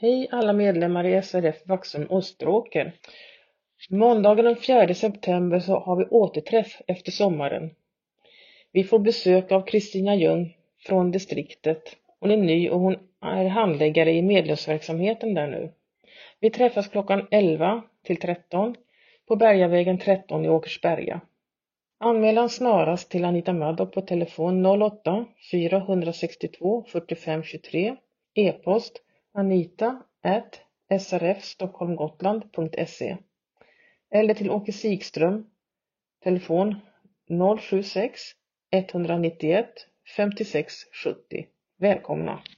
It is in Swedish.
Hej alla medlemmar i SRF Vaxholm Österåker. Måndagen den 4 september så har vi återträff efter sommaren. Vi får besök av Kristina Ljung från distriktet. Hon är ny och hon är handläggare i medlemsverksamheten där nu. Vi träffas klockan 11 till 13 på Bergavägen 13 i Åkersberga. Anmälan snarast till Anita Maddock på telefon 08 462 45 23 e-post anita.srfstockholmgotland.se eller till Åke Sigström telefon 076 191 56 70. Välkomna!